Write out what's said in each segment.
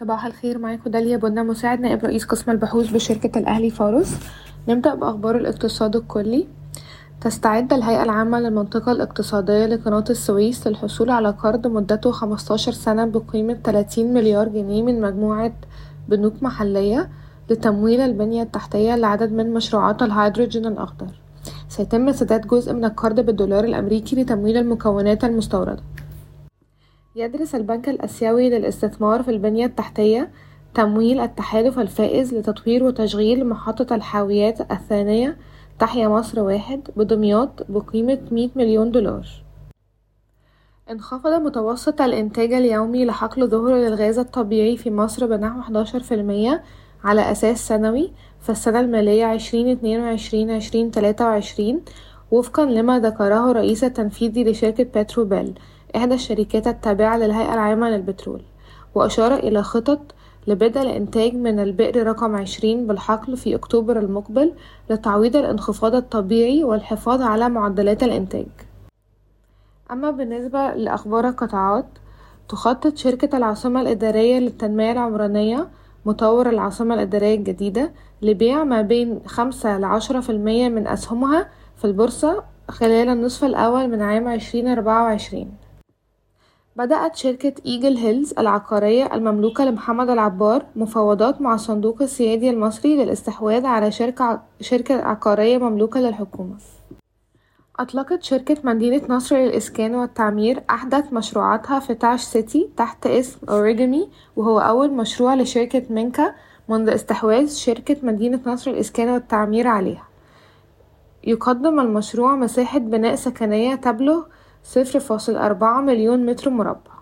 صباح الخير معاكم داليا بنا مساعد نائب رئيس قسم البحوث بشركة الأهلي فارس نبدأ بأخبار الاقتصاد الكلي. تستعد الهيئة العامة للمنطقة الاقتصادية لقناة السويس للحصول على قرض مدته 15 سنة بقيمة 30 مليار جنيه من مجموعة بنوك محلية لتمويل البنية التحتية لعدد من مشروعات الهيدروجين الأخضر. سيتم سداد جزء من القرض بالدولار الأمريكي لتمويل المكونات المستوردة. يدرس البنك الآسيوي للاستثمار في البنية التحتية تمويل التحالف الفائز لتطوير وتشغيل محطة الحاويات الثانية تحيا مصر واحد بدمياط بقيمة مية مليون دولار. انخفض متوسط الإنتاج اليومي لحقل ظهر للغاز الطبيعي في مصر بنحو 11% على أساس سنوي في السنة المالية عشرين اتنين وعشرين عشرين تلاتة وعشرين وفقا لما ذكره الرئيس التنفيذي لشركة بتروبيل. إحدى الشركات التابعة للهيئة العامة للبترول وأشار إلى خطط لبدء الإنتاج من البئر رقم عشرين بالحقل في أكتوبر المقبل لتعويض الانخفاض الطبيعي والحفاظ على معدلات الإنتاج. أما بالنسبة لأخبار القطاعات تخطط شركة العاصمة الإدارية للتنمية العمرانية مطور العاصمة الإدارية الجديدة لبيع ما بين خمسة لعشرة في المية من أسهمها في البورصة خلال النصف الأول من عام عشرين أربعة وعشرين. بدأت شركة إيجل هيلز العقارية المملوكة لمحمد العبار مفاوضات مع الصندوق السيادي المصري للاستحواذ على شركة, شركة عقارية مملوكة للحكومة. أطلقت شركة مدينة نصر للإسكان والتعمير أحدث مشروعاتها في تاج سيتي تحت اسم أوريجامي وهو أول مشروع لشركة مينكا منذ استحواذ شركة مدينة نصر للإسكان والتعمير عليها. يقدم المشروع مساحة بناء سكنية تبلغ صفر فاصل أربعة مليون متر مربع.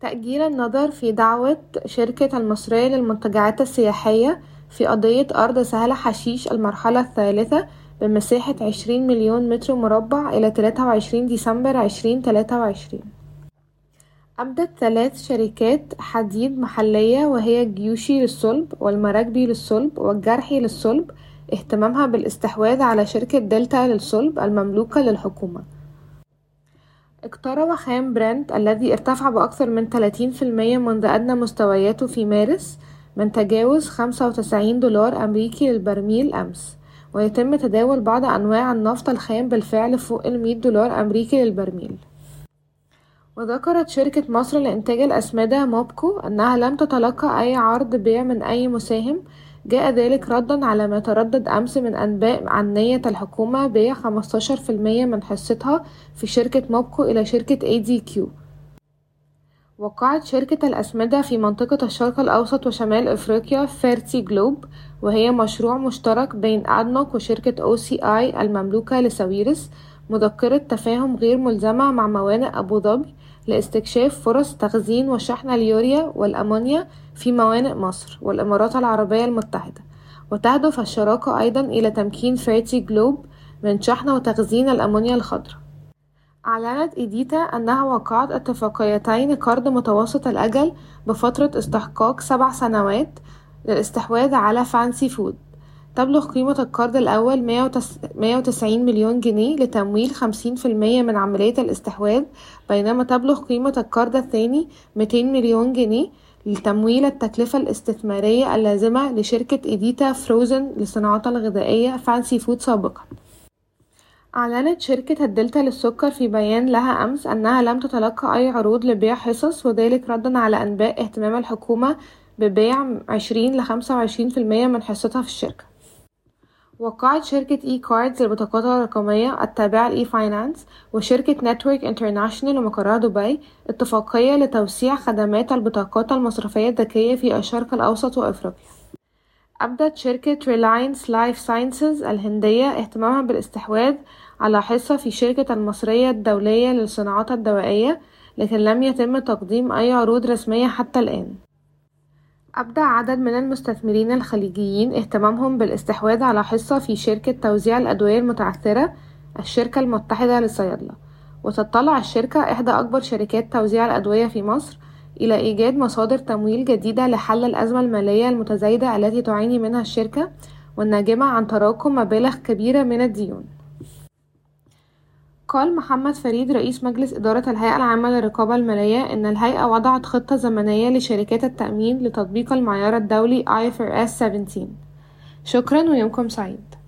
تأجيل النظر في دعوة شركة المصرية للمنتجعات السياحية في قضية أرض سهل حشيش المرحلة الثالثة بمساحة عشرين مليون متر مربع إلى تلاتة وعشرين ديسمبر عشرين تلاتة وعشرين. أبدت ثلاث شركات حديد محلية وهي الجيوشي للصلب والمراكبي للصلب والجارحي للصلب اهتمامها بالاستحواذ على شركة دلتا للصلب المملوكة للحكومة. اقترب خام برنت الذي ارتفع بأكثر من 30% منذ أدنى مستوياته في مارس من تجاوز 95 دولار أمريكي للبرميل أمس ويتم تداول بعض أنواع النفط الخام بالفعل فوق المية دولار أمريكي للبرميل. وذكرت شركة مصر لإنتاج الأسمدة موبكو أنها لم تتلقى أي عرض بيع من أي مساهم جاء ذلك ردا على ما تردد أمس من أنباء عن نية الحكومة بيع 15% من حصتها في شركة موبكو إلى شركة ADQ وقعت شركة الأسمدة في منطقة الشرق الأوسط وشمال أفريقيا فيرتي جلوب وهي مشروع مشترك بين أدنوك وشركة OCI المملوكة لساويرس مذكرة تفاهم غير ملزمة مع موانئ أبو ظبي لاستكشاف فرص تخزين وشحن اليوريا والأمونيا في موانئ مصر والإمارات العربية المتحدة وتهدف الشراكة أيضا إلى تمكين فيرتي جلوب من شحن وتخزين الأمونيا الخضراء. أعلنت إيديتا أنها وقعت اتفاقيتين قرض متوسط الأجل بفترة استحقاق سبع سنوات للاستحواذ على فانسي فود تبلغ قيمة القرض الأول مية وتسعين مليون جنيه لتمويل خمسين في المية من عملية الاستحواذ بينما تبلغ قيمة القرض الثاني ميتين مليون جنيه لتمويل التكلفة الاستثمارية اللازمة لشركة إيديتا فروزن للصناعات الغذائية فانسي فود سابقا. أعلنت شركة الدلتا للسكر في بيان لها أمس أنها لم تتلقى أي عروض لبيع حصص وذلك ردا على أنباء اهتمام الحكومة ببيع عشرين لخمسة وعشرين في المية من حصتها في الشركة. وقعت شركة إي كاردز للبطاقات الرقمية التابعة لإي فاينانس وشركة نتورك انترناشونال ومقرها دبي اتفاقية لتوسيع خدمات البطاقات المصرفية الذكية في الشرق الأوسط وأفريقيا. أبدت شركة ريلاينس لايف ساينسز الهندية اهتمامها بالاستحواذ على حصة في شركة المصرية الدولية للصناعات الدوائية لكن لم يتم تقديم أي عروض رسمية حتى الآن. أبدى عدد من المستثمرين الخليجيين اهتمامهم بالاستحواذ على حصة في شركة توزيع الأدوية المتعثرة الشركة المتحدة للصيادلة. وتطلع الشركة إحدى أكبر شركات توزيع الأدوية في مصر إلى إيجاد مصادر تمويل جديدة لحل الأزمة المالية المتزايدة التي تعاني منها الشركة والناجمة عن تراكم مبالغ كبيرة من الديون. قال محمد فريد رئيس مجلس إدارة الهيئة العامة للرقابة المالية إن الهيئة وضعت خطة زمنية لشركات التأمين لتطبيق المعيار الدولي IFRS 17 شكرا ويومكم سعيد.